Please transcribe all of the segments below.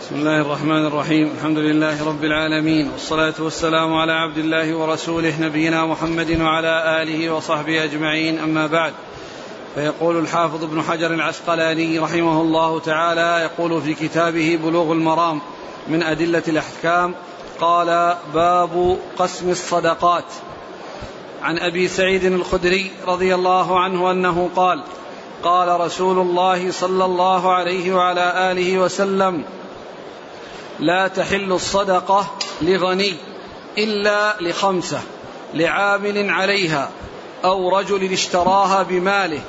بسم الله الرحمن الرحيم. الحمد لله رب العالمين. والصلاة والسلام على عبد الله ورسوله نبينا محمد وعلى آله وصحبه أجمعين. أما بعد فيقول الحافظ ابن حجر العسقلاني رحمه الله تعالى يقول في كتابه بلوغ المرام من أدلة الأحكام قال باب قسم الصدقات. عن أبي سعيد الخدري رضي الله عنه أنه قال قال رسول الله صلى الله عليه وعلى آله وسلم لا تحل الصدقة لغني إلا لخمسة لعامل عليها أو رجل اشتراها بماله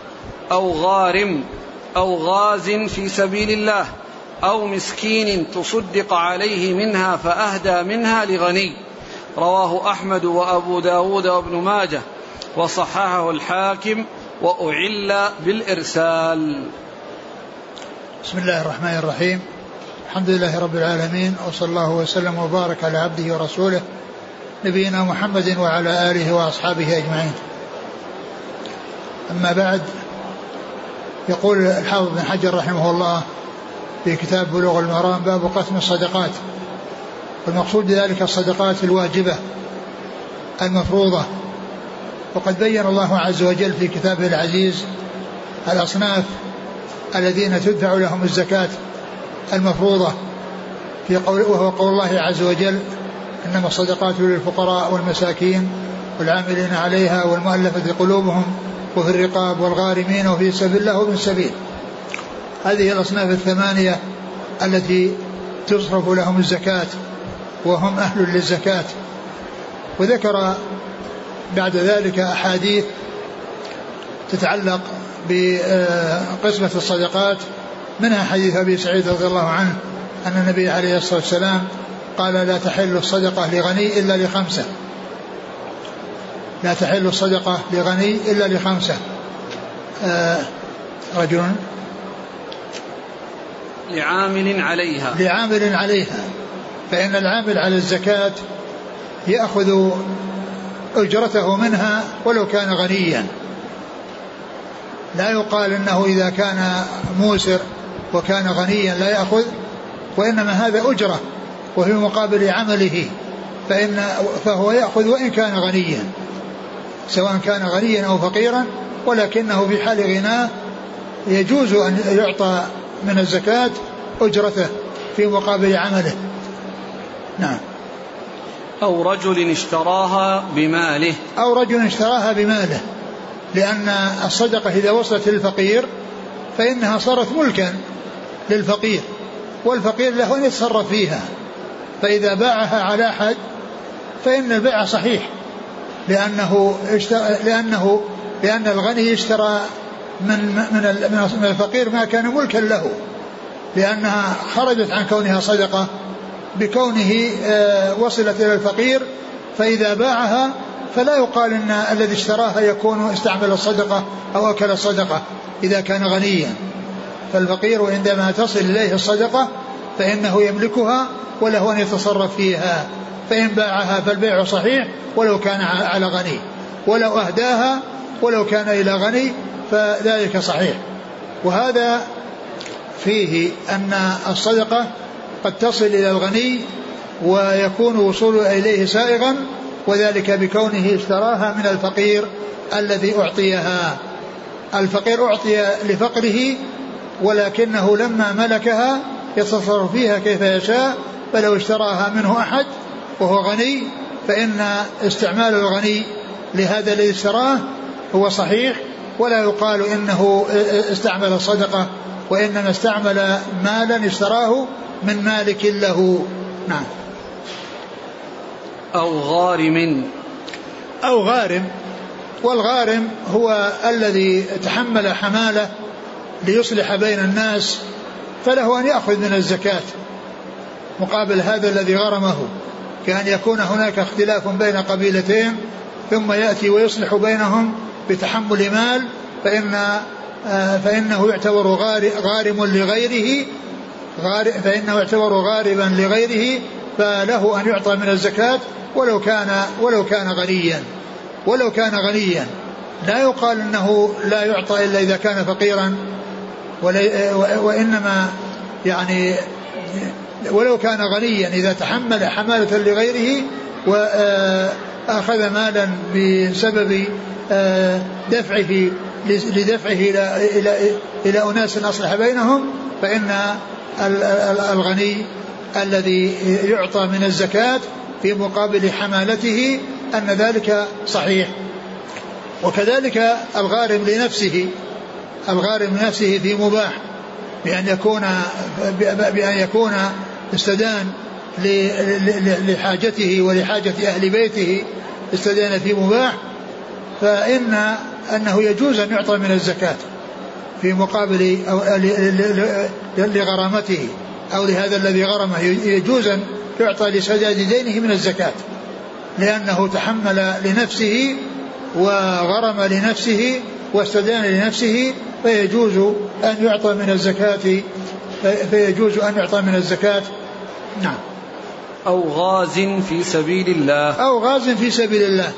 أو غارم أو غاز في سبيل الله أو مسكين تصدق عليه منها فأهدى منها لغني. رواه أحمد وأبو داود وابن ماجه وصححه الحاكم وأعل بالإرسال. بسم الله الرحمن الرحيم. الحمد لله رب العالمين وصلى الله وسلم وبارك على عبده ورسوله نبينا محمد وعلى آله وأصحابه أجمعين. أما بعد يقول الحافظ بن حجر رحمه الله في كتاب بلوغ المرام باب قسم الصدقات والمقصود بذلك الصدقات الواجبة المفروضة وقد بين الله عز وجل في كتابه العزيز الأصناف الذين تدفع لهم الزكاة المفروضة في قول وهو قول الله عز وجل إنما الصدقات للفقراء والمساكين والعاملين عليها والمؤلفة قلوبهم وفي الرقاب والغارمين وفي سبيل الله وابن السبيل. هذه الأصناف الثمانية التي تصرف لهم الزكاة وهم أهل للزكاة. وذكر بعد ذلك أحاديث تتعلق بقسمة الصدقات منها حديث أبي سعيد رضي الله عنه أن النبي عليه الصلاة والسلام قال لا تحل الصدقة لغني إلا لخمسة. لا تحل الصدقة لغني إلا لخمسة. آه رجل. لعامل عليها. لعامل عليها. فإن العامل على الزكاة يأخذ أجرته منها ولو كان غنيا. لا يقال إنه إذا كان موسر وكان غنيا لا يأخذ وإنما هذا أجرة وفي مقابل عمله فإن فهو يأخذ وإن كان غنيا سواء كان غنيا أو فقيرا ولكنه في حال غناه يجوز أن يعطى من الزكاة أجرته في مقابل عمله. نعم. أو رجل اشتراها بماله. أو رجل اشتراها بماله لأن الصدقة إذا وصلت للفقير فإنها صارت ملكا. للفقير والفقير له أن يتصرف فيها فإذا باعها على أحد فإن البيع صحيح لأنه اشترى لأنه لأن الغني اشترى من من من الفقير ما كان ملكا له لأنها خرجت عن كونها صدقة بكونه آه، وصلت إلى الفقير فإذا باعها فلا يقال إن الذي اشتراها يكون استعمل الصدقة أو أكل الصدقة إذا كان غنيا. فالفقير عندما تصل إليه الصدقة فإنه يملكها وله أن يتصرف فيها فإن باعها فالبيع صحيح ولو كان على غني ولو أهداها ولو كان إلى غني فذلك صحيح. وهذا فيه أن الصدقة قد تصل إلى الغني ويكون وصول إليه سائغا وذلك بكونه اشتراها من الفقير الذي أعطيها. الفقير أعطي لفقره ولكنه لما ملكها يتصرف فيها كيف يشاء فلو اشتراها منه أحد وهو غني فإن استعمال الغني لهذا الذي اشتراه هو صحيح ولا يقال إنه استعمل الصدقة وإنما استعمل مالا اشتراه من مالك له. نعم. أو غارم. أو غارم. والغارم هو الذي تحمل حمالة ليصلح بين الناس فله أن يأخذ من الزكاة مقابل هذا الذي غرمه كأن يكون هناك اختلاف بين قبيلتين ثم يأتي ويصلح بينهم بتحمل مال فإن فإنه يعتبر غارم لغيره فإنه يعتبر غاربا لغيره فله أن يعطى من الزكاة ولو كان ولو كان غنيا ولو كان غنيا. لا يقال إنه لا يعطى إلا إذا كان فقيرا. وإنما يعني ولو كان غنيا إذا تحمل حمالة لغيره وأخذ مالا بسبب دفعه لدفعه إلى إلى إلى أناس أصلح بينهم فإن الغني الذي يعطى من الزكاة في مقابل حمالته أن ذلك صحيح. وكذلك الغارم لنفسه الغارم لنفسه في مباح بأن يكون بأن يكون استدان لحاجته ولحاجة أهل بيته استدان في مباح. فإن أنه يجوز أن يعطى من الزكاة في مقابل أو لغرامته أو لهذا الذي غرمه. يجوز أن يعطى لسداد دينه من الزكاة لأنه تحمل لنفسه وغرم لنفسه واستدان لنفسه فيجوز أن يعطى من الزكاة فيجوز أن يعطى من الزكاة. نعم. أو غاز في سبيل الله. أو غاز في سبيل الله.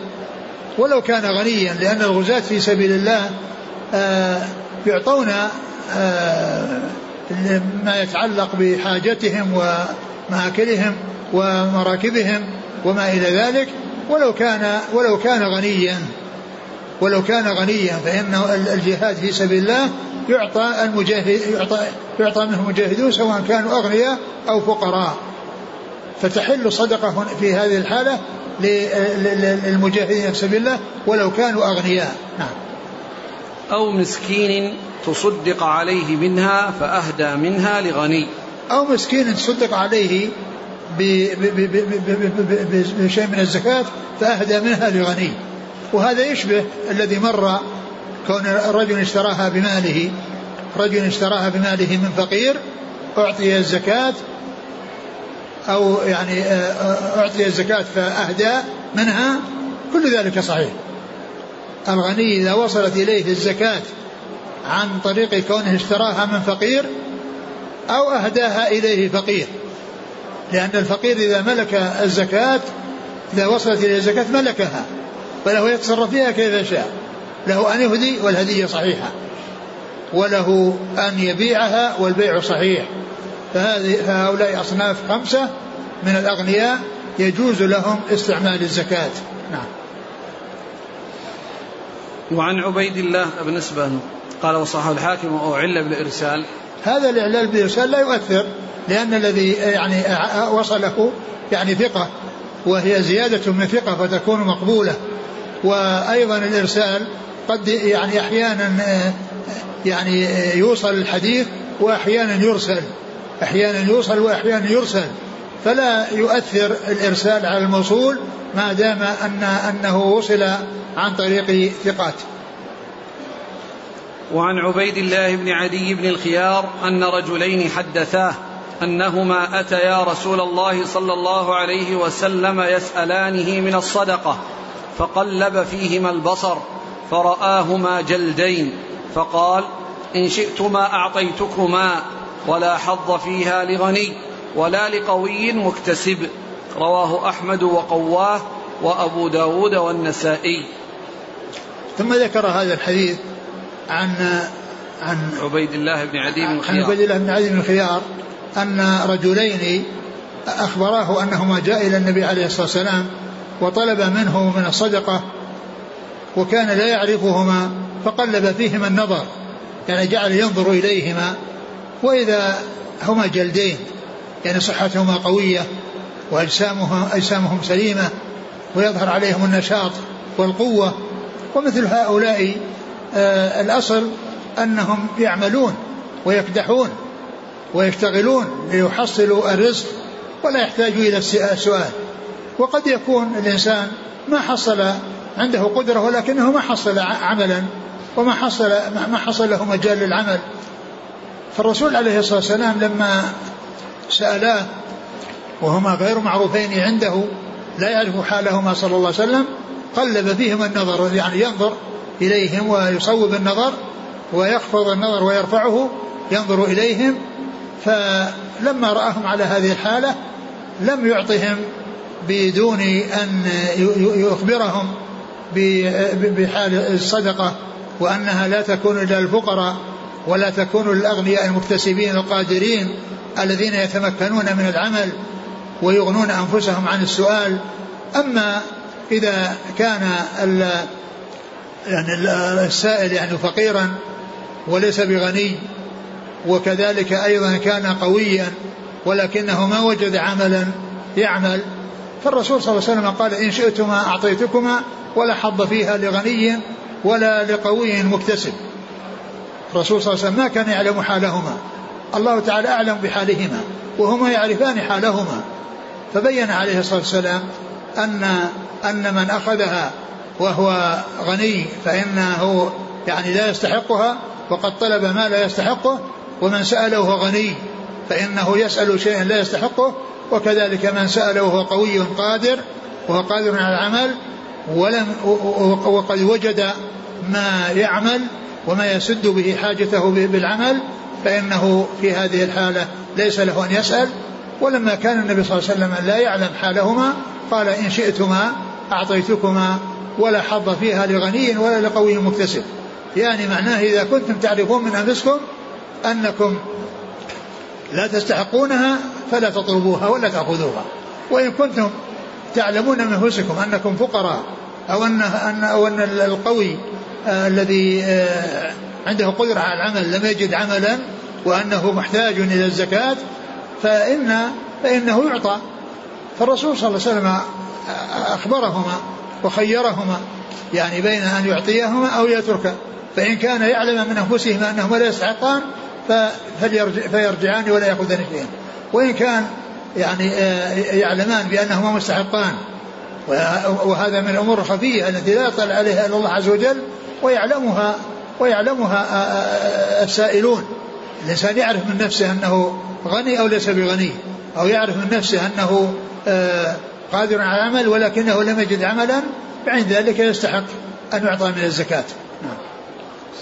ولو كان غنيا لأن الغزاة في سبيل الله آه يعطون آه ما يتعلق بحاجتهم ومآكلهم ومراكبهم وما إلى ذلك. ولو كان ولو كان غنيا. ولو كان غنيا فإن الجهاد في سبيل الله يعطى المجاهد يعطى يعطى منه مجاهدون سواء كانوا أغنياء أو فقراء. فتحل صدقة في هذه الحالة للمجاهدين في سبيل الله ولو كانوا أغنياء. نعم. أو مسكين تصدق عليه منها فأهدى منها لغني. أو مسكين تصدق عليه بشيء من الزكاة فأهدى منها لغني. وهذا يشبه الذي مر كون رجل اشتراها بماله. رجل اشتراها بماله من فقير أعطي الزكاة أو يعني أعطي الزكاة فأهدى منها كل ذلك صحيح. الغني إذا وصلت إليه الزكاة عن طريق كونه اشتراها من فقير أو أهداها إليه فقير. لأن الفقير إذا ملك الزكاة إذا وصلت إليه الزكاة ملكها. فله يتصرف فيها كيف شاء له أن يهدي والهدية صحيحة. وله أن يبيعها والبيع صحيح. فهذه فهؤلاء أصناف خمسة من الأغنياء يجوز لهم استعمال الزكاة. نعم. وعن عبيد الله بن اسبان قال وصحه الحاكم وأعل بالإرسال. هذا الإعلال بالإرسال لا يؤثر لأن الذي يعني وصله يعني ثقة وهي زيادة من ثقة فتكون مقبولة. وأيضا الإرسال قد يعني أحيانا يعني يوصل الحديث وأحيانا يرسل أحيانا يوصل وأحيانا يرسل. فلا يؤثر الإرسال على الموصول ما دام أن أنه وصل عن طريق ثقات. وعن عبيد الله بن عدي بن الخيار أن رجلين حدثاه أنهما أتيا رسول الله صلى الله عليه وسلم يسألانه من الصدقة. فقلب فيهما البصر فرآهما جلدين فقال إن شئتما أعطيتكما ولا حظ فيها لغني ولا لقوي مكتسب. رواه أحمد وقواه وأبو داود والنسائي. ثم ذكر هذا الحديث عن عن عبيد الله بن عدي بن الخيار عن عبيد الله بن عدي بن الخيار أن رجلين أخبراه أنهما جاء إلى النبي عليه الصلاة والسلام وطلب منه من الصدقة وكان لا يعرفهما فقلب فيهما النظر يعني جعل ينظر إليهما وإذا هما جلدين يعني صحتهما قوية وأجسامهم أجسامهم سليمة ويظهر عليهم النشاط والقوة ومثل هؤلاء آه الأصل أنهم يعملون ويكدحون ويشتغلون ليحصلوا الرزق ولا يحتاجوا إلى السؤال. وقد يكون الإنسان ما حصل عنده قدرة ولكنه ما حصل عملا وما حصل ما حصل له مجال للعمل. فالرسول عليه الصلاة والسلام لما سألاه وهما غير معروفين عنده لا يعرف حالهما صلى الله عليه وسلم قلب فيهما النظر يعني ينظر إليهم ويصوب النظر ويخفض النظر ويرفعه ينظر إليهم. فلما رآهم على هذه الحالة لم يعطهم بدون أن يخبرهم بحال الصدقة وأنها لا تكون إلا الفقراء ولا تكونوا للأغنياء المكتسبين القادرين الذين يتمكنون من العمل ويغنون أنفسهم عن السؤال. أما إذا كان يعني السائل يعني فقيرا وليس بغني وكذلك أيضا كان قويا ولكنه ما وجد عملا يعمل فالرسول صلى الله عليه وسلم قال إن شئتما أعطيتكما ولا حظ فيها لغني ولا لقوي مكتسب. الرسول صلى الله عليه وسلم ما كان يعلم حالهما. الله تعالى أعلم بحالهما وهما يعرفان حالهما. فبين عليه الصلاة والسلام أن أن من أخذها وهو غني فإنه يعني لا يستحقها وقد طلب ما لا يستحقه ومن سأله غني فإنه يسأل شيئا لا يستحقه وكذلك من سأل وهو قوي قادر وهو قادر على العمل ولم وقد وجد ما يعمل وما يسد به حاجته بالعمل فإنه في هذه الحالة ليس له أن يسأل. ولما كان النبي صلى الله عليه وسلم لا يعلم حالهما قال إن شئتما أعطيتكما ولا حظ فيها لغني ولا لقوي مكتسب. يعني معناه إذا كنتم تعرفون من أنفسكم أنكم لا تستحقونها فلا تطلبوها ولا تأخذوها. وإن كنتم تعلمون من أنفسكم أنكم فقراء أو أن أن أو أن القوي آه الذي آه عنده قدرة على العمل لم يجد عملا وأنه محتاج إلى الزكاة فإن فإنه يعطى. فالرسول صلى الله عليه وسلم أخبرهما وخيرهما يعني بين أن يعطيهما أو يترك فإن كان يعلم من أنفسهما أنهما لا يستحقان فيرجعان ولا يأخذان شيئا وإن كان يعني آه، يعلمان بأنهما مستحقان. وهذا من الأمور الخفية التي لا يطلع عليها إلا الله عز وجل ويعلمها ويعلمها آه، آه، السائلون. الإنسان يعرف من نفسه أنه غني أو ليس بغني أو يعرف من نفسه أنه قادر على العمل ولكنه لم يجد عملا فعند ذلك يستحق أن يعطى من الزكاة. نعم.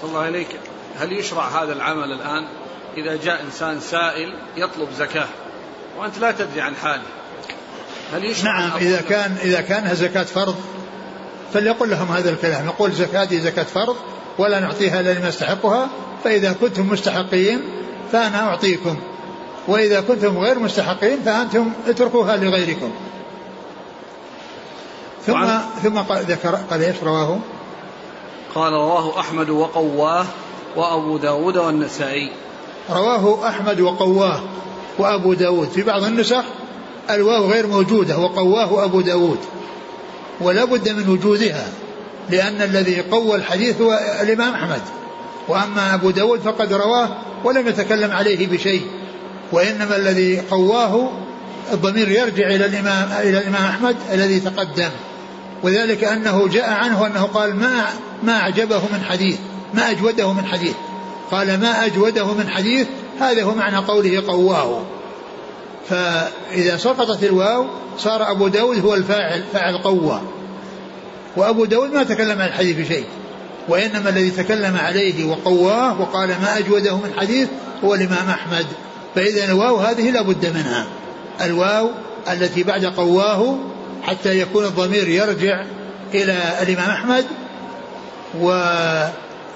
صلى الله عليك. هل يشرع هذا العمل الآن؟ إذا جاء إنسان سائل يطلب زكاة وأنت لا تدري عن حاله. هل يشرع نعم إذا كان إذا كانها زكاة فرض فليقل لهم هذا الكلام. يقول زكاتي زكاة فرض ولا نعطيها إلا لمن يستحقها فإذا كنتم مستحقين فأنا أعطيكم. وإذا كنتم غير مستحقين فأنتم اتركوها لغيركم. ثم ثم ذكر قال إيش رواه؟ قال رواه أحمد وقواه وأبو داود والنسائي. رواه أحمد وقواه وأبو داود. في بعض النسخ الواو غير موجودة وقواه أبو داود. ولا بد من وجودها لأن الذي قوى الحديث هو الإمام أحمد. وأما أبو داود فقد رواه ولم يتكلم عليه بشيء. وإنما الذي قواه الضمير يرجع إلى الإمام إلى الإمام أحمد الذي تقدم. وذلك أنه جاء عنه أنه قال ما ما أعجبه من حديث ما أجوده من حديث. قال ما أجوده من حديث هذا هو معنى قوله قواه. فإذا سقطت الواو صار أبو داود هو الفاعل فاعل قوى وأبو داود ما تكلم عن الحديث بشيء وإنما الذي تكلم عليه وقواه وقال ما أجوده من حديث هو الإمام أحمد. فإذا الواو هذه لا بد منها. الواو التي بعد قواه حتى يكون الضمير يرجع إلى الإمام أحمد. و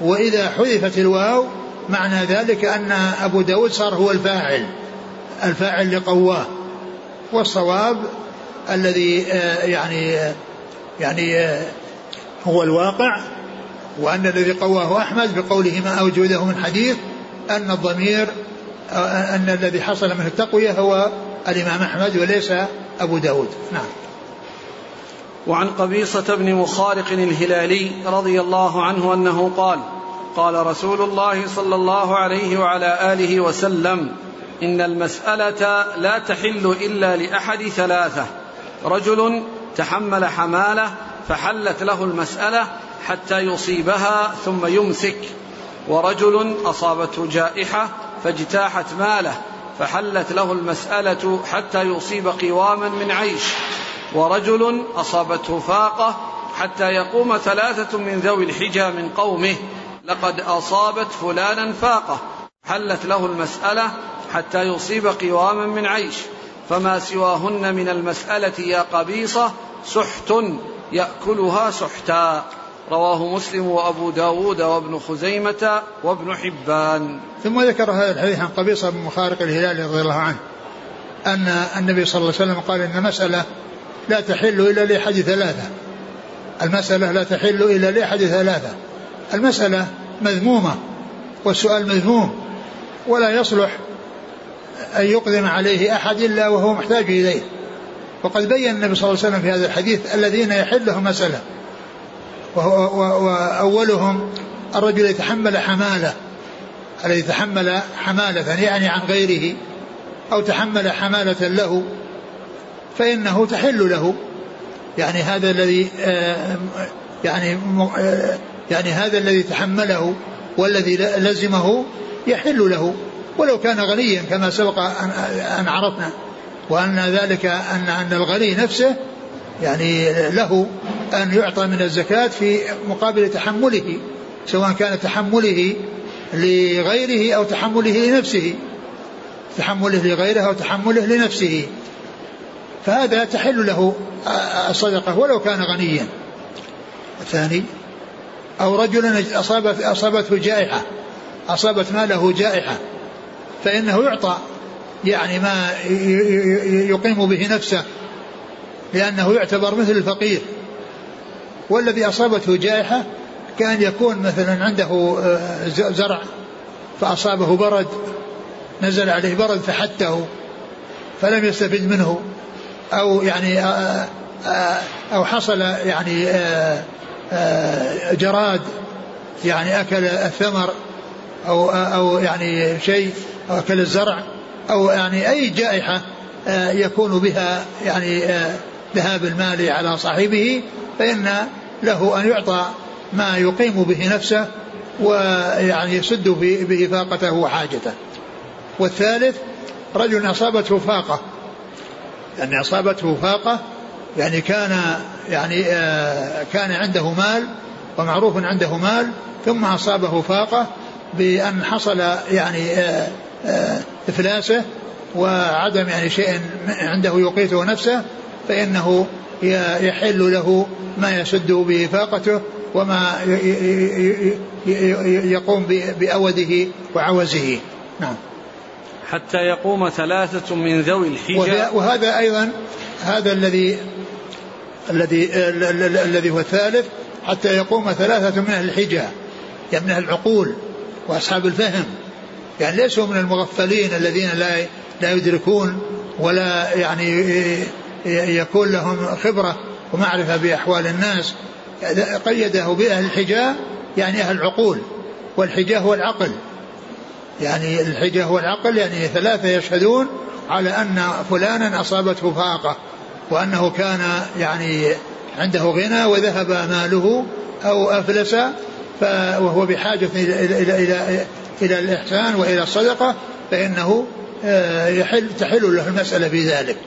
وإذا حذفت الواو معنى ذلك أن أبو داود صار هو الفاعل الفاعل لقواه. والصواب الذي آه، يعني آه، يعني آه، هو الواقع وأن الذي قواه أحمد بقوله ما أوجده من حديث أن الضمير أن الذي حصل منه التقوية هو الإمام أحمد وليس أبو داود. نعم. وعن قبيصة بن مخارق الهلالي رضي الله عنه أنه قال قال رسول الله صلى الله عليه وعلى آله وسلم إن المسألة لا تحل إلا لأحد ثلاثة. رجل تحمل حمالة فحلت له المسألة حتى يصيبها ثم يمسك. ورجل أصابته جائحة فاجتاحت ماله فحلت له المسألة حتى يصيب قواما من عيش. ورجل أصابته فاقة حتى يقوم ثلاثة من ذوي الحجى من قومه لقد أصابت فلانا فاقة حلت له المسألة حتى يصيب قواما من عيش. فما سواهن من المسألة يا قبيصة سحت يأكلها سحتا. رواه مسلم وأبو داود وابن خزيمة وابن حبان. ثم ذكر هذا الحديث عن قبيصة بن مخارق الهلال رضي الله عنه أن النبي صلى الله عليه وسلم قال إن مسألة لا تحل إلا لأحد ثلاثة. المسألة لا تحل إلا لأحد ثلاثة. المسألة مذمومة والسؤال مذموم ولا يصلح أن يقدم عليه أحد إلا وهو محتاج إليه. وقد بين النبي صلى الله عليه وسلم في هذا الحديث الذين يحل لهم مسألة وأولهم الرجل يتحمل حمالة الذي تحمل حمالة يعني عن غيره أو تحمل حمالة له فإنه تحل له. يعني هذا الذي آه، يعني يعني هذا الذي تحمله والذي لزمه يحل له ولو كان غنيا كما سبق أن عرفنا وأن ذلك أن أن الغني نفسه يعني له أن يعطى من الزكاة في مقابل تحمله سواء كان تحمله لغيره أو تحمله لنفسه تحمله لغيره أو تحمله لنفسه. فهذا تحل له الصدقة ولو كان غنيا. الثاني أو رجل أصابت أصابته جائحة أصابت ماله جائحة فإنه يعطى يعني ما يقيم به نفسه لأنه يعتبر مثل الفقير. والذي أصابته جائحة كان يكون مثلا عنده آه، زرع فأصابه برد نزل عليه برد فحته فلم يستفد منه أو يعني آه، آه، أو حصل يعني جراد يعني أكل الثمر أو أو يعني شيء أو أكل الزرع أو يعني أي جائحة يكون بها يعني ذهاب المال على صاحبه فإن له أن يعطى ما يقيم به نفسه ويعني يسد به فاقته وحاجته. والثالث رجل أصابته فاقة. يعني أصابته فاقة يعني كان يعني آه كان عنده مال ومعروف عنده مال ثم أصابه فاقة بأن حصل يعني آه آه إفلاسه وعدم يعني شيء عنده يقيته نفسه فإنه يحل له ما يسد به فاقته وما يقوم بأوده وعوزه. نعم. حتى يقوم ثلاثة من ذوي الحجة وهذا أيضا هذا الذي الذي الذي هو الثالث حتى يقوم ثلاثة من أهل الحجة يعني من أهل العقول وأصحاب الفهم. يعني ليسوا من المغفلين الذين لا لا يدركون ولا يعني يكون لهم خبرة ومعرفة بأحوال الناس. قيده بأهل الحجاء يعني أهل العقول والحجاء هو العقل. يعني الحجة هو العقل يعني ثلاثة يشهدون على أن فلانا أصابته فاقة. وأنه كان يعني عنده غنى وذهب ماله أو أفلس وهو بحاجة إلى, إلى, إلى, إلى الإحسان وإلى الصدقة فإنه آه، يحل تحل له المسألة في ذلك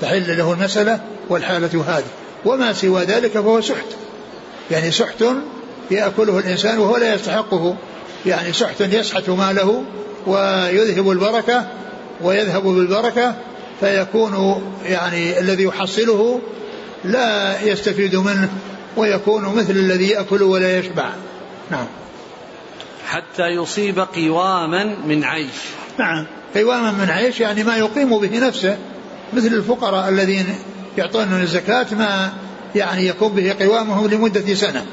تحل له المسألة والحالة هذه. وما سوى ذلك فهو سحت. يعني سحت يأكله الإنسان وهو لا يستحقه. يعني سحت يسحت ماله ويذهب البركة ويذهب بالبركة فيكون يعني الذي يحصله لا يستفيد منه ويكون مثل الذي يأكل ولا يشبع. نعم. حتى يصيب قواما من عيش. نعم. قواما من عيش يعني ما يقيم به نفسه. مثل الفقراء الذين يعطون الزكاة ما يعني يكون به قوامهم لمدة سنة.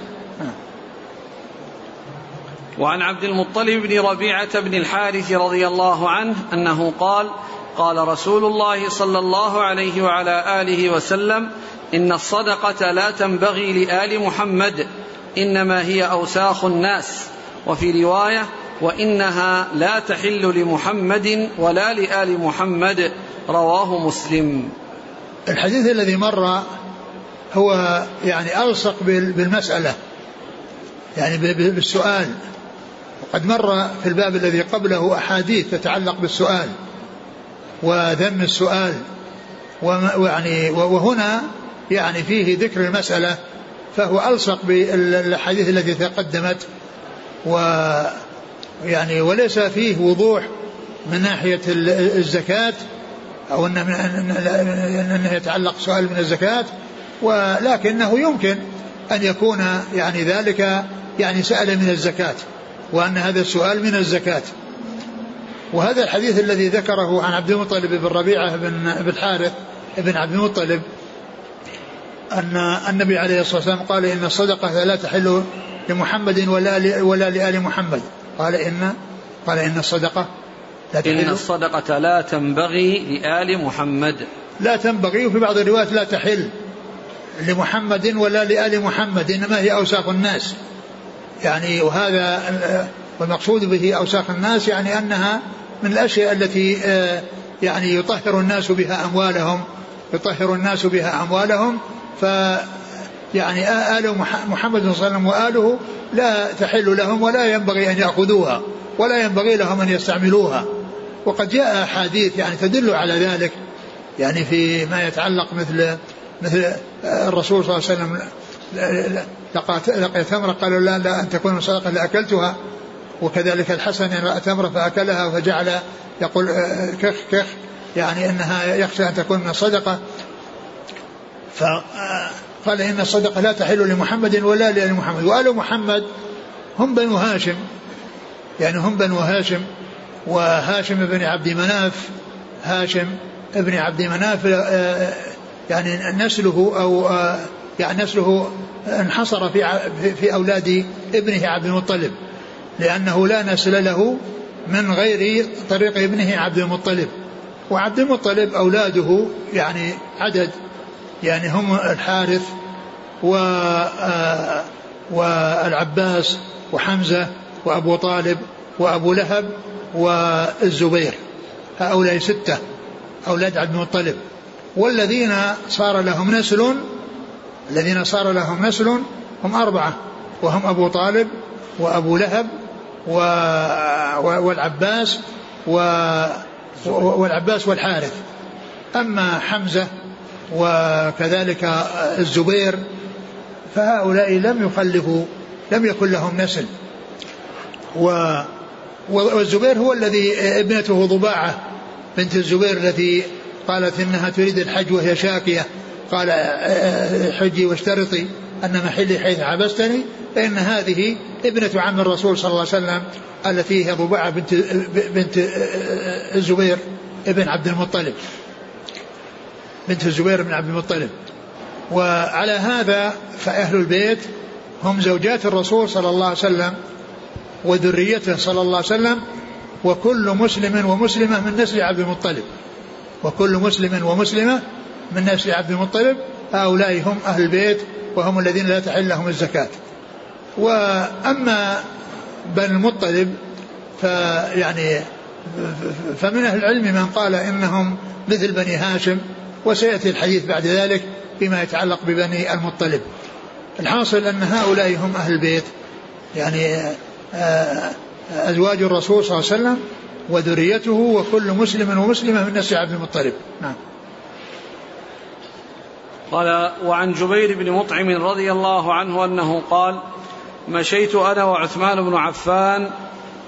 وعن عبد المطلب بن ربيعة بن الحارث رضي الله عنه أنه قال قال رسول الله صلى الله عليه وعلى آله وسلم إن الصدقة لا تنبغي لآل محمد إنما هي أوساخ الناس. وفي رواية وإنها لا تحل لمحمد ولا لآل محمد. رواه مسلم. الحديث الذي مر هو يعني ألصق بالمسألة يعني بالسؤال. وقد مر في الباب الذي قبله أحاديث تتعلق بالسؤال. وذم السؤال. ويعني وهنا يعني فيه ذكر المسألة فهو ألصق بالأحاديث التي تقدمت و يعني وليس فيه وضوح من ناحية الزكاة أو أنه, أنه يتعلق سؤال من الزكاة ولكنه يمكن أن يكون يعني ذلك يعني سأل من الزكاة وأن هذا السؤال من الزكاة. وهذا الحديث الذي ذكره عن عبد المطلب بن ربيعة بن الحارث بن عبد المطلب أن النبي عليه الصلاة والسلام قال إن الصدقة لا تحل لمحمد ولا ولا لآل محمد. قال إن قال إن الصدقة لا تحل. إن الصدقة لا تنبغي لآل محمد. لا تنبغي وفي بعض الروايات لا تحل لمحمد ولا لآل محمد إنما هي أوساخ الناس. يعني وهذا والمقصود به أوساخ الناس يعني أنها من الأشياء التي آه، يعني يطهر الناس بها أموالهم يطهر الناس بها أموالهم ف يعني آل محمد صلى الله عليه وسلم وآله لا تحل لهم ولا ينبغي أن يأخذوها ولا ينبغي لهم أن يستعملوها. وقد جاء أحاديث يعني تدل على ذلك يعني في ما يتعلق مثل مثل الرسول صلى الله عليه وسلم لقى ثمرة قالوا لا, لا أن تكون صدقة لأكلتها وكذلك الحسن رأى تمرة فأكلها فجعل يقول كخ كخ يعني أنها يخشى أن تكون من الصدقة. فقال إن الصدقة لا تحل لمحمد ولا لآل محمد وآل محمد هم بنو هاشم يعني هم بنو هاشم وهاشم بن عبد مناف هاشم ابن عبد مناف آه، يعني نسله أو آه، يعني نسله انحصر في في أولاد ابنه عبد المطلب. لأنه لا نسل له من غير طريق ابنه عبد المطلب. وعبد المطلب أولاده يعني عدد يعني هم الحارث و آه، والعباس وحمزة وأبو طالب وأبو لهب والزبير. هؤلاء ستة أولاد عبد المطلب. والذين صار لهم نسل الذين صار لهم نسل هم أربعة وهم أبو طالب وأبو لهب و... والعباس و... والعباس والحارث. أما حمزة وكذلك الزبير فهؤلاء لم يخلفوا لم يكن لهم نسل. و والزبير هو الذي ابنته ضباعة بنت الزبير التي قالت إنها تريد الحج وهي شاكية. قال حجي واشترطي. أن محلي حيث حبستني فإن هذه ابنة عم الرسول صلى الله عليه وسلم التي هي ضباعه بنت بنت الزبير ابن عبد المطلب. بنت الزبير بن عبد المطلب. وعلى هذا فأهل البيت هم زوجات الرسول صلى الله عليه وسلم وذريته صلى الله عليه وسلم وكل مسلم ومسلمة من نسل عبد المطلب. وكل مسلم ومسلمة من نسل عبد المطلب. هؤلاء هم أهل البيت وهم الذين لا تحل لهم الزكاة. وأما بني المطلب فيعني فمن أهل العلم من قال إنهم مثل بني هاشم وسيأتي الحديث بعد ذلك فيما يتعلق ببني المطلب. الحاصل أن هؤلاء هم أهل البيت يعني آه، أزواج الرسول صلى الله عليه وسلم وذريته وكل مسلم ومسلمة من نسل عبد المطلب. نعم. قال وعن جبير بن مطعم رضي الله عنه أنه قال مشيت أنا وعثمان بن عفان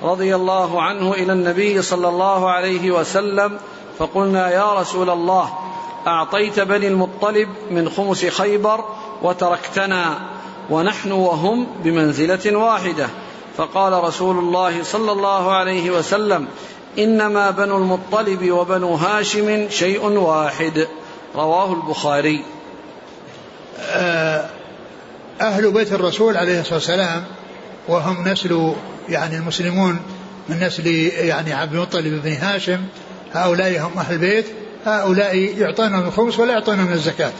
رضي الله عنه إلى النبي صلى الله عليه وسلم فقلنا يا رسول الله أعطيت بني المطلب من خمس خيبر وتركتنا ونحن وهم بمنزلة واحدة. فقال رسول الله صلى الله عليه وسلم إنما بنو المطلب وبنو هاشم شيء واحد. رواه البخاري. آه، أهل بيت الرسول عليه الصلاة والسلام وهم نسل يعني المسلمون من نسل يعني عبد المطلب بن هاشم هؤلاء هم أهل البيت هؤلاء يعطون من الخمس ولا يعطون من الزكاة.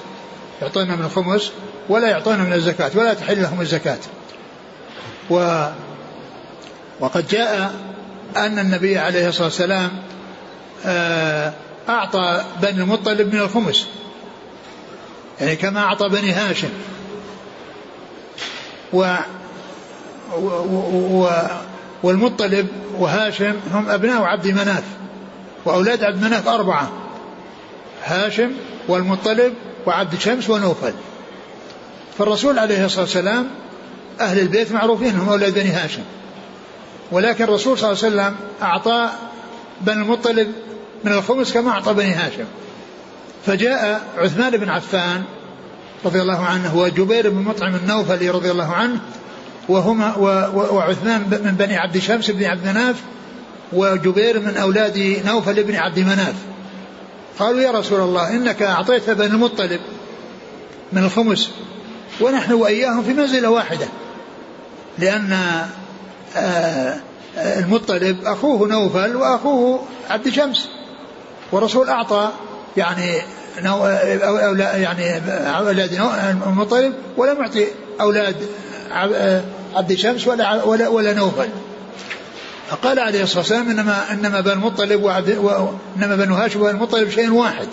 يعطون من الخمس ولا يعطون من الزكاة ولا تحل لهم الزكاة. و وقد جاء أن النبي عليه الصلاة والسلام آه، أعطى بني المطلب من الخمس. يعني كما أعطى بني هاشم. و, و, و والمطلب وهاشم هم أبناء عبد مناف وأولاد عبد مناف أربعة. هاشم والمطلب وعبد شمس ونوفل. فالرسول عليه الصلاة والسلام أهل البيت معروفين هم أولاد بني هاشم. ولكن الرسول صلى الله عليه وسلم أعطى بني المطلب من الخمس كما أعطى بني هاشم. فجاء عثمان بن عفان رضي الله عنه وجبير بن مطعم النوفلي رضي الله عنه وهما وعثمان من بني عبد شمس بن عبد مناف وجبير من أولاد نوفل بن عبد مناف. قالوا يا رسول الله إنك أعطيت بني المطلب من الخمس ونحن وإياهم في منزلة واحدة. لأن آه، المطلب أخوه نوفل وأخوه عبد شمس. والرسول أعطى يعني نو أو يعني أولاد المطلب ولم يعطي أولاد عبد شمس ولا ولا, ولا نوفل. فقال عليه الصلاة والسلام إنما إنما بنو المطلب وعبد إنما بنو هاشم وبنو المطلب شيء واحد.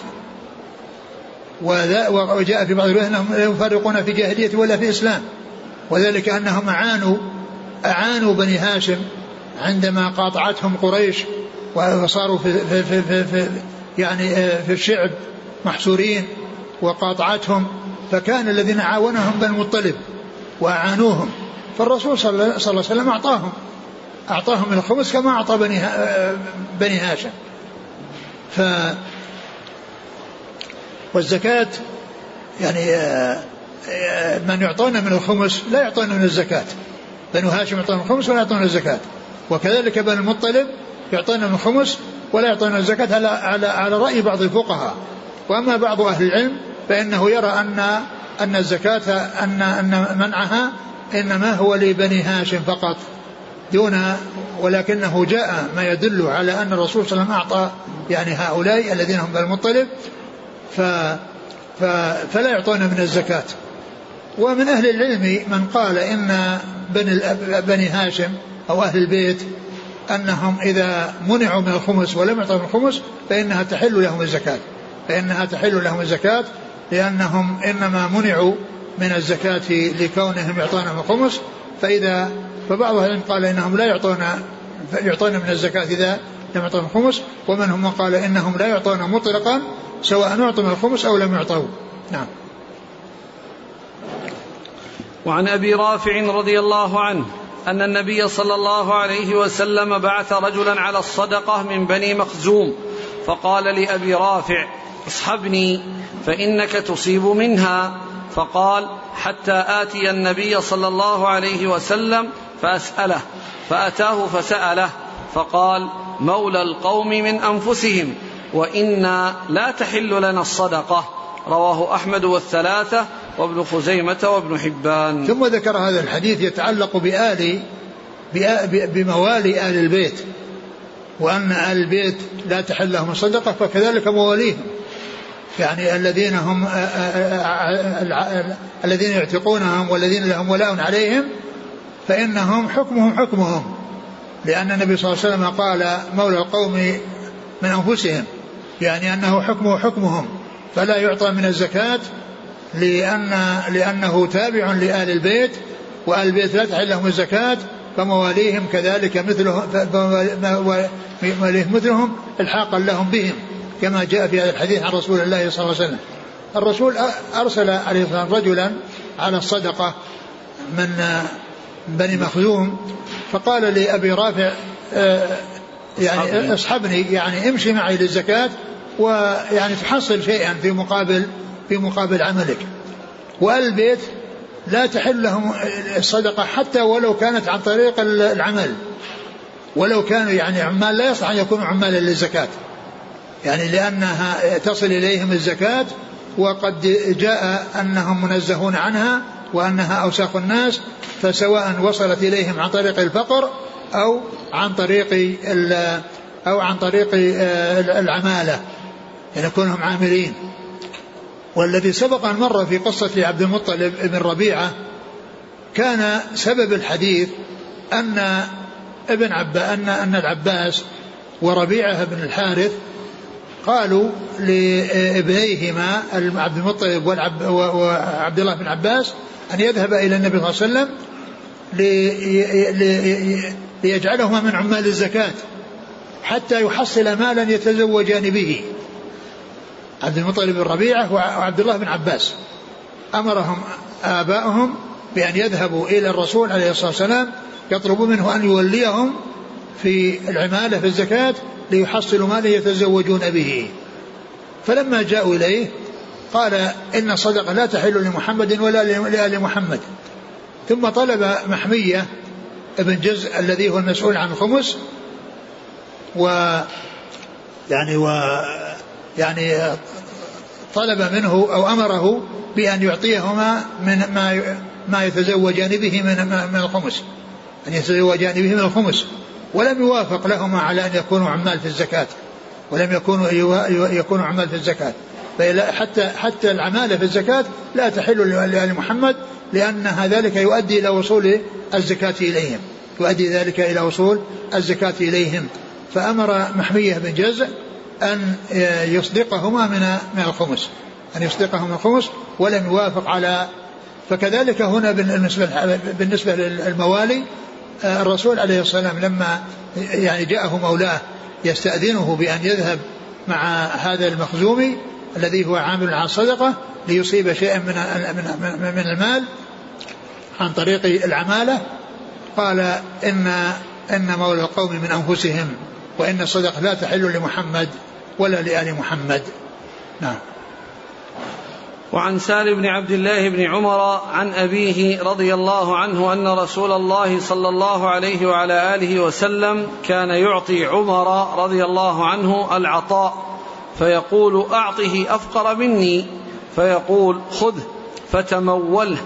وجاء في بعض الروايات أنهم لا يفرقون في جاهلية ولا في إسلام وذلك أنهم أعانوا أعانوا بني هاشم عندما قاطعتهم قريش وصاروا في, في, في, في, في يعني آه، في الشعب محصورين وقاطعتهم فكان الذين عاونهم بني المطلب وأعانوهم فالرسول صلى الله عليه وسلم أعطاهم أعطاهم الخمس كما أعطى بني آه، بني هاشم. ف والزكاة يعني آه، من يعطون من الخمس لا يعطون من الزكاة. بنو هاشم يعطون الخمس ولا يعطون الزكاة. وكذلك بنو المطلب يعطون من الخمس ولا يعطون الزكاة على على على رأي بعض الفقهاء. وأما بعض أهل العلم فإنه يرى أن أن الزكاة أن أن منعها إنما هو لبني هاشم فقط دون ولكنه جاء ما يدل على أن الرسول صلى الله عليه وسلم أعطى يعني هؤلاء الذين هم بني المطلب ف فلا يعطون من الزكاة. ومن أهل العلم من قال إن بني, بني هاشم أو أهل البيت أنهم إذا منعوا من الخمس ولم يعطوا الخمس فإنها تحل لهم الزكاة. فإنها تحل لهم الزكاة لأنهم إنما منعوا من الزكاة لكونهم يعطون من الخمس. فإذا فبعض العلم قال إنهم لا يعطون يعطون من الزكاة إذا لم يعطوا الخمس ومنهم من قال إنهم لا يعطون مطلقا سواء أعطوا من الخمس أو لم يعطوا نعم. وعن أبي رافع رضي الله عنه أن النبي صلى الله عليه وسلم بعث رجلا على الصدقة من بني مخزوم فقال لأبي رافع اصحبني فإنك تصيب منها. فقال حتى آتي النبي صلى الله عليه وسلم فأسأله فأتاه فسأله فقال مولى القوم من أنفسهم وإنا لا تحل لنا الصدقة. رواه أحمد والثلاثة وابن خزيمة وابن حبان. ثم ذكر هذا الحديث يتعلق بآل بموالي آل البيت وأن آل البيت لا تحل لهم الصدقة فكذلك مواليهم. يعني الذين هم الذين يعتقونهم والذين لهم ولاء عليهم فإنهم حكمهم حكمهم. لأن النبي صلى الله عليه وسلم قال مولى القوم من أنفسهم. يعني أنه حكمه حكمهم. فلا يعطى من الزكاة لأن لأنه تابع لآل البيت وآل البيت لا تحل لهم الزكاة فمواليهم كذلك مثلهم مواليهم مثلهم إلحاقا لهم بهم كما جاء في هذا الحديث عن رسول الله صلى الله عليه وسلم. الرسول أرسل عليه الصلاة والسلام رجلا على الصدقة من بني مخزوم فقال لأبي رافع آه، يعني اصحبني يعني امشي معي للزكاة ويعني تحصل شيئا في مقابل في مقابل عملك. وآل البيت لا تحل لهم الصدقة حتى ولو كانت عن طريق العمل. ولو كانوا يعني عمال لا يصلح أن يكونوا عمالا للزكاة. يعني لأنها تصل إليهم الزكاة وقد جاء أنهم منزهون عنها وأنها أوساخ الناس فسواء وصلت إليهم عن طريق الفقر أو عن طريق أو عن طريق العمالة. يعني كونهم عاملين. والذي سبق أن مر في قصة عبد المطلب بن ربيعة كان سبب الحديث أن ابن عبا أن أن العباس وربيعة بن الحارث قالوا لابنيهما عبد المطلب وعبد الله بن عباس أن يذهب إلى النبي صلى الله عليه وسلم ليجعلهما من عمال الزكاة حتى يحصل مالا يتزوجان به. عبد المطلب بن ربيعة وعبد الله بن عباس. أمرهم آباؤهم بأن يذهبوا إلى الرسول عليه الصلاة والسلام يطلبوا منه أن يوليهم في العمالة في الزكاة ليحصلوا مالا يتزوجون به. فلما جاءوا إليه قال إن الصدقة لا تحل لمحمد ولا لآل محمد. ثم طلب محمية ابن جزء الذي هو المسؤول عن الخمس و يعني و يعني طلب منه أو أمره بأن يعطيهما من ما ما يتزوجان به من من الخمس. أن يتزوجان به من الخمس. ولم يوافق لهما على أن يكونوا عمال في الزكاة. ولم يكونوا يكونوا عمال في الزكاة. حتى حتى العمالة في الزكاة لا تحل لآل محمد لأن ذلك يؤدي إلى وصول الزكاة إليهم. يؤدي ذلك إلى وصول الزكاة إليهم. فأمر محمية بن جزء أن يصدقهما من من الخمس أن يصدقهما الخمس ولم يوافق على فكذلك هنا بالنسبة بالنسبة للموالي الرسول عليه الصلاة والسلام لما يعني جاءه مولاه يستأذنه بأن يذهب مع هذا المخزومي الذي هو عامل على الصدقة ليصيب شيئا من من من المال عن طريق العمالة قال إن إن مولى القوم من أنفسهم وإن الصدقة لا تحل لمحمد ولا لآل محمد. نعم. وعن سال بن عبد الله بن عمر عن أبيه رضي الله عنه أن رسول الله صلى الله عليه وعلى آله وسلم كان يعطي عمر رضي الله عنه العطاء فيقول أعطه أفقر مني فيقول خذه فتموله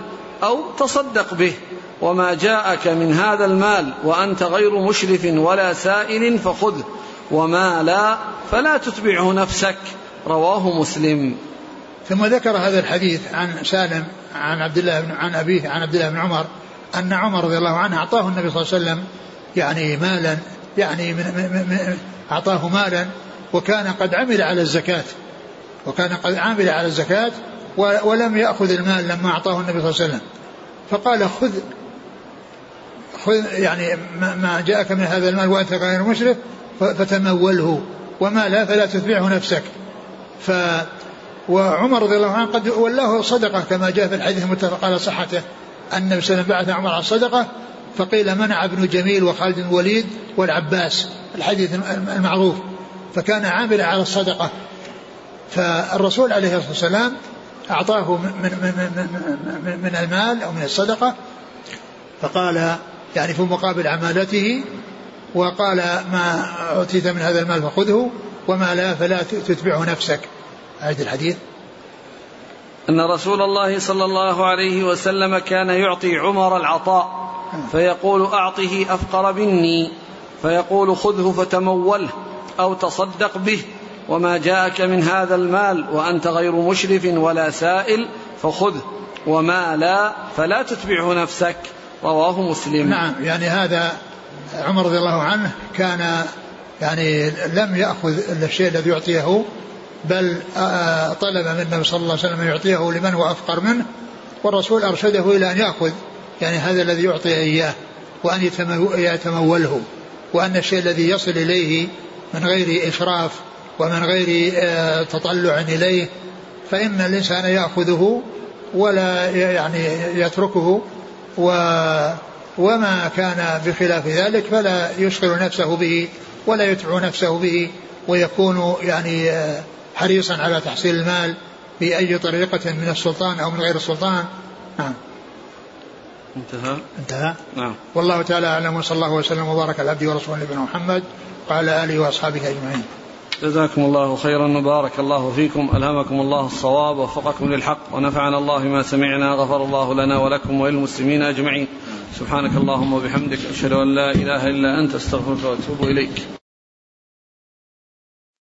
أو تصدق به وما جاءك من هذا المال وأنت غير مشرف ولا سائل فخذه. وما لا فلا تتبعه نفسك. رواه مسلم. ثم ذكر هذا الحديث عن سالم عن عبد الله بن عن أبيه عن عبد الله بن عمر أن عمر رضي الله عنه أعطاه النبي صلى الله عليه وسلم يعني مالا يعني من أعطاه مالا وكان قد عمل على الزكاة. وكان قد عمل على الزكاة ولم يأخذ المال لما أعطاه النبي صلى الله عليه وسلم. فقال خذ خذ يعني ما جاءك من هذا المال وأنت غير مشرف فتموله. وما لا فلا تتبعه نفسك. ف وعمر رضي الله عنه قد ولاه صدقة كما جاء في الحديث المتفق على صحته. أن النبي صلى الله عليه وسلم بعث عمر على الصدقة فقيل منع ابن جميل وخالد بن الوليد والعباس. الحديث المعروف. فكان عاملا على الصدقة. فالرسول عليه الصلاة والسلام أعطاه من, من, من, من المال أو من الصدقة. فقال يعني في مقابل عمالته وقال ما أوتيت من هذا المال فخذه وما لا فلا تتبعه نفسك. أعد الحديث. أن رسول الله صلى الله عليه وسلم كان يعطي عمر العطاء فيقول أعطه أفقر مني. فيقول خذه فتموله أو تصدق به. وما جاءك من هذا المال وأنت غير مشرف ولا سائل فخذه. وما لا فلا تتبعه نفسك. رواه مسلم. نعم يعني هذا عمر رضي الله عنه كان يعني لم يأخذ الشيء الذي يعطيه بل طلب من النبي صلى الله عليه وسلم أن يعطيه لمن هو أفقر منه والرسول أرشده إلى أن يأخذ يعني هذا الذي يعطي إياه وأن يتموله وأن الشيء الذي يصل إليه من غير إشراف ومن غير آه، تطلع إليه فإن الإنسان يأخذه ولا يعني يتركه و وما كان بخلاف ذلك فلا يشغل نفسه به ولا يتبع نفسه به ويكون يعني آه، حريصا على تحصيل المال بأي طريقة من السلطان أو من غير السلطان. نعم. انتهى؟ انتهى. نعم. والله تعالى أعلم وصلى الله وسلم وبارك على عبده ورسوله نبينا محمد وعلى آله وأصحابه أجمعين. جزاكم الله خيرا وبارك الله فيكم ألهمكم الله الصواب ووفقكم للحق ونفعنا الله بما سمعنا غفر الله لنا ولكم وللمسلمين أجمعين. سبحانك اللهم وبحمدك أشهد أن لا إله إلا أنت أستغفرك وأتوب إليك.